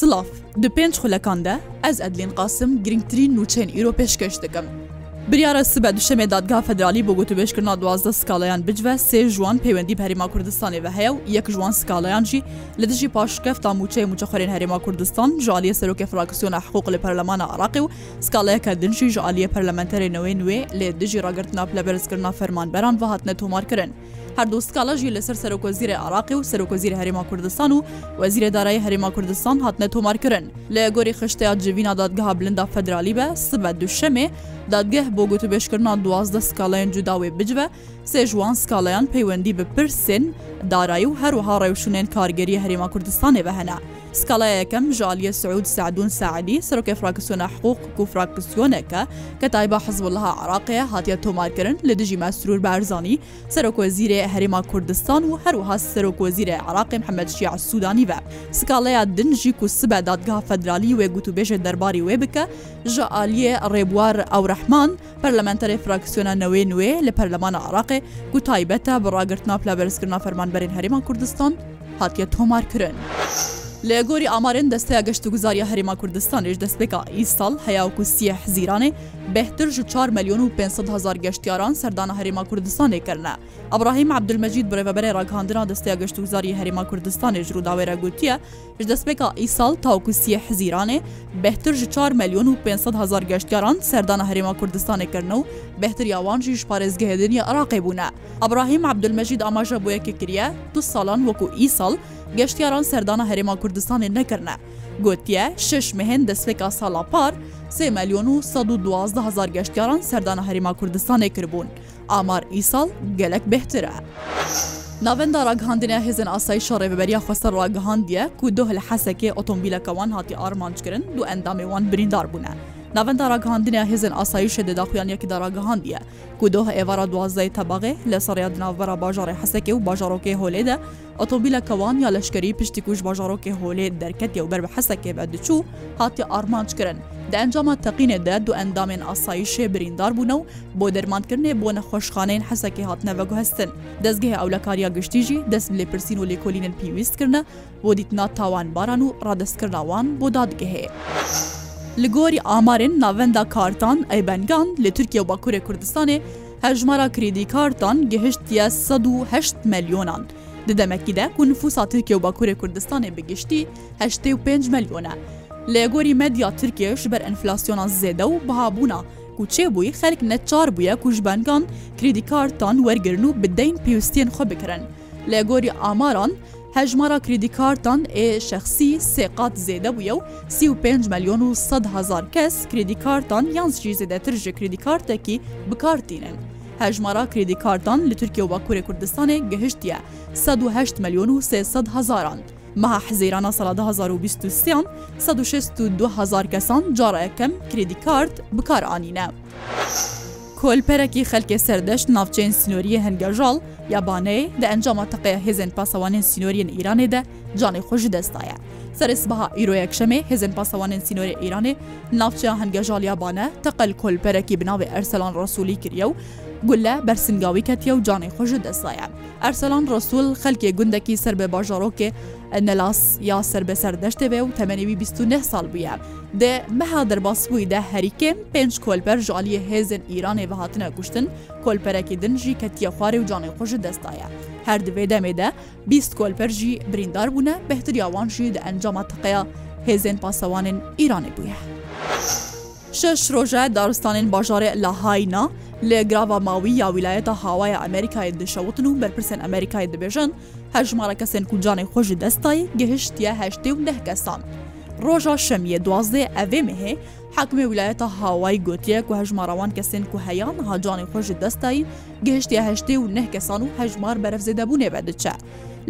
سلااف di pênc xulekan de ez edlên qasim girngtirîn nûçeyên îro pêşkeş dikim. Biryara sibe duşemê dadga federalî bo gotûbêşkirna duwazda skalayan bic ve sê jiwan peywendî Herêma Kurdistanê ve heye yek jiwan skalayan jî li dijî paşkef ta mûçeyê muçexerên Herêma Kurdistan ji aliyê serokê fraksiyona hquq li Perlemana Iraqê û skalayeke din jî ji aliyê perlementerê newên wê lê dijî ragirtina pleberezkirina fermanberan ve hatine tomar kirin. هەردوو سکاڵەژی لەسەر سەرۆکۆزیرە عراقی و سەرۆکۆزیرە هەرێما کوردستان و وەزیرە دارایی هەرێما کوردستان هاتنە تۆمارکردن لە گۆری خشتەیە جوینا دادگەها بلندا فەدرالی بە سبە دوشەمێ دادگەه بۆ گوتوبێشکردنا دوازدە سکاڵەن جوداوێ بجبە سێژوان سکاڵەیان پەیوەندی بپرسن دارایی و هەروها ڕێوشونێن کارگەری هەرێما کوردستانی بە هەنا سکاڵای یەکەم ژالیە سعود سعدون سعدی سەرۆکە فراکسیۆنە حقوق و فراکسیۆنەکە کە تایبە حەزبلها عراقەیە هاتیە تۆمارکردن لە دژی مەسرور بارزانی سەرۆکۆزیرێ هەرێما کوردستان و هەروها سەرۆکۆزیرە عراقی محەممەد شیع سوودانی بە سکاڵەیە دنجی و سبە دادگا فەدرالی وێگووت و بێژە دەرباری وێ بکە ژە ئالیە ڕێبوار ئەو ڕەحمان پەرلەمەنتەرێ فراکسیۆنە نوێ نوێ لە پەرلەمانە عراقی دۆخێ گو تایبەتە بەڕاگررتنا پلا بەرزکردنا فەرمانبەرین هەرێمان کوردستان هاتیە تۆمارکردن. لە گۆری ئامارن دەستەیە گەشت و گوزاریە هەرێما کوردستانێش دەستپێکا ئیسال هەیاوکو سیە حزیرانێ بهتر ji 4 ملیۆن و 500 هزار گەشتیاران سەردانە هەرێما کوردستانێ کردە. ئەبراهیم عبدمەجید برێبەرێ ڕگەاندنا دەستەیە گەشت و گوزاری هەرێما کوردستانێ ژ ڕووداوێرە گوتیە ji دەستپێکا ئیسال تاوکو سیە حزیرانێ بهتر ji 4 ملیۆن و 500 هزار گەشتیاران سەردانە هەرێما کوردستانێکردن و بهتر یاوان ژی پارێزگەهێنیە عراقی بوونە. ئەبراهیم عبدمەجید ئاماژە بۆیەکی کریە دو ساڵان وەکو ئیسال گەشتیاران سەردانە هەرێما کوردستان کوردستانی نەکردە گوتیە شش مهێن دەستێکا ساڵاپار سێ مەلیۆن و 12هزار گەشتیاران سەردانە هەریما کوردستانی کردبوون ئامار ئیساڵ گەلک بهترە. Navenda raghandina hêzin asayişa rêveberiya xwestar ragihandiye ku duh li hesekê otomobilekwan hatiye armançkirin du endamê wan birîndar bûne. ناوەندا ڕگەهاندنە هێزن ئاساییشە دەداخویانەکی داراگەهاندیە کودۆها ئێوارە دوازدەی تەباغێ لە سەڕیا ناوبەرە باژارێ حەسەکە و باژارۆکێ هۆلێدە ئۆتۆمبیلە کەوان یا لەشکری پشتی کوش باژارۆکێ هۆلێ دەرکەتی و بەر بە حەسەکێ بە دچوو هاتی ئارمانجکردن دە ئەنجامە تەقینێدا دوو ئەندامێن ئاساییشێ بریندار بوون و بۆ دەرمانکردنێ بۆ نەخۆشخانەین حەسەکی هاتنەوەگوهستن دەستگەهێ ئەو لە کاریا گشتیژی دەست لێپرسین و لێکۆلینن پێویستکردە بۆ دیتنا تاوان باران و ڕادستکردناوان بۆ دادگەهەیە. li gorî amarên navenda kartan eybengan li Tirkiye û Bakurê Kurdistanê hejmara kredî kartan gihiştiye 108 milyonan. Di demekî de ku nüfusa Tirkiye û Bakurê Kurdistanê bigiştî 85 milyona. Lêgorî medya Tirkiye ji ber enflasyona zêde û bihabûna ku çêbûyî xelk neçar bûye ku ji bengan kredî kartan wergirin û bideyên pêwistiyên xwe bikirin. Lêgorî amaran hejmara kredikartan ê şexsî sêqat zêde bûye û sî û 5 milyon û sed hezar kes kredikartan yan jî zêdetir ji kredikartekî bikartînin. Hejmara kredikartan li Tirkiye wa Kurê Kurdistanê gihiştiye 108 milyon û 300 hezaran. Meha hezêrana sala 2023yan 16 2000 kesan cara ekem kredikart bikar anîne. کۆلپەرێکی خەلکێ سەردەشت ناوچەین سنووریە هەنگەژاڵ یابانەی دە ئەنجام تەقەیە هێزن پاسەوانین سنوورین ئیرانێدا جانی خۆشی دەستایە. سەرسبها ئیرۆیەک شەمێ هێزن پاسەوانین سنووری ئیرانێ ناوچە هەنگەژاڵ یابانە تەقل کۆلپەرێکی بناوێ ئەرسەلان ڕسوولی کریە و گولە بەرسنگاوی کەتیە و جانەی خۆش دەسایە ئەرسەلان ڕسوول خەلکێ گوندەکی سەر بە باژارۆکێ نەلاس یا سەر بەسەر دەشتێ بێ و تەمەنیوی 29 سال بووە دێ مەها دەرباس بووی دە هەریکێن پێنج کۆلپەر ژالیە هێزن ئیرانێ بەهاتنە کوشتن کۆلپەرەکی دنجی کەتیە خوارێ و جانەی خۆش دەستایە هەر دوێ دەمێدە 20 کۆلپەرژی بریندار بوونە بەهتریاوانشی دە ئەنجامە تقەیە هێزن پاسەوانن ئیرانێ بووە. شش ڕۆژە دارستانین باژارێ لە هاینا، لێ گراوە ماوی یا ویلایەتە هاوایە ئەمریکای دشەوتن و بەرپرسن ئەمریکای دەبێژن هەر ژمارە کەسێن کوجانێک خۆشی دەستایی گەهشتە هەشتێ و ده کەسان. ڕۆژە شەمیە دوازدێ ئەوێ مهێ حکمێ ویلایەتە هاوای گوتیە و هەژماراوان کەسێن و هەیان هاجانانی خۆشی دەستایی گەهشتە هەشتێ و نه کەسان و هەژمار بەرەفزێ دەبوونێ بەدەچە.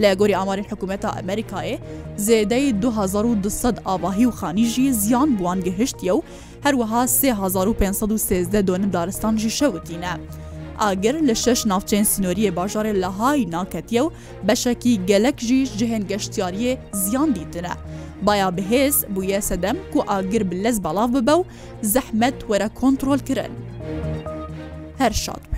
لە گۆری ئاماری حکوومەتە ئەمریکایە زێدەی 2010 ئاواهی و خانیژی زیان بوان گەهشتیە و هەروەها 3513 دۆنم دارستانژی شەوتینە. ئاگر لە شش ناوچەین سنووریە باژارێ لەهای ناکەتیە و بەشەکی گەلک ژیش جهێن گەشتیاریە زیان دیتنە. بایا بەهێز بووە سەدەم و ئاگر بلەز بەڵاو ببە و زەحمەت وەرە کۆنتترۆل کرن. هەر شاد بە.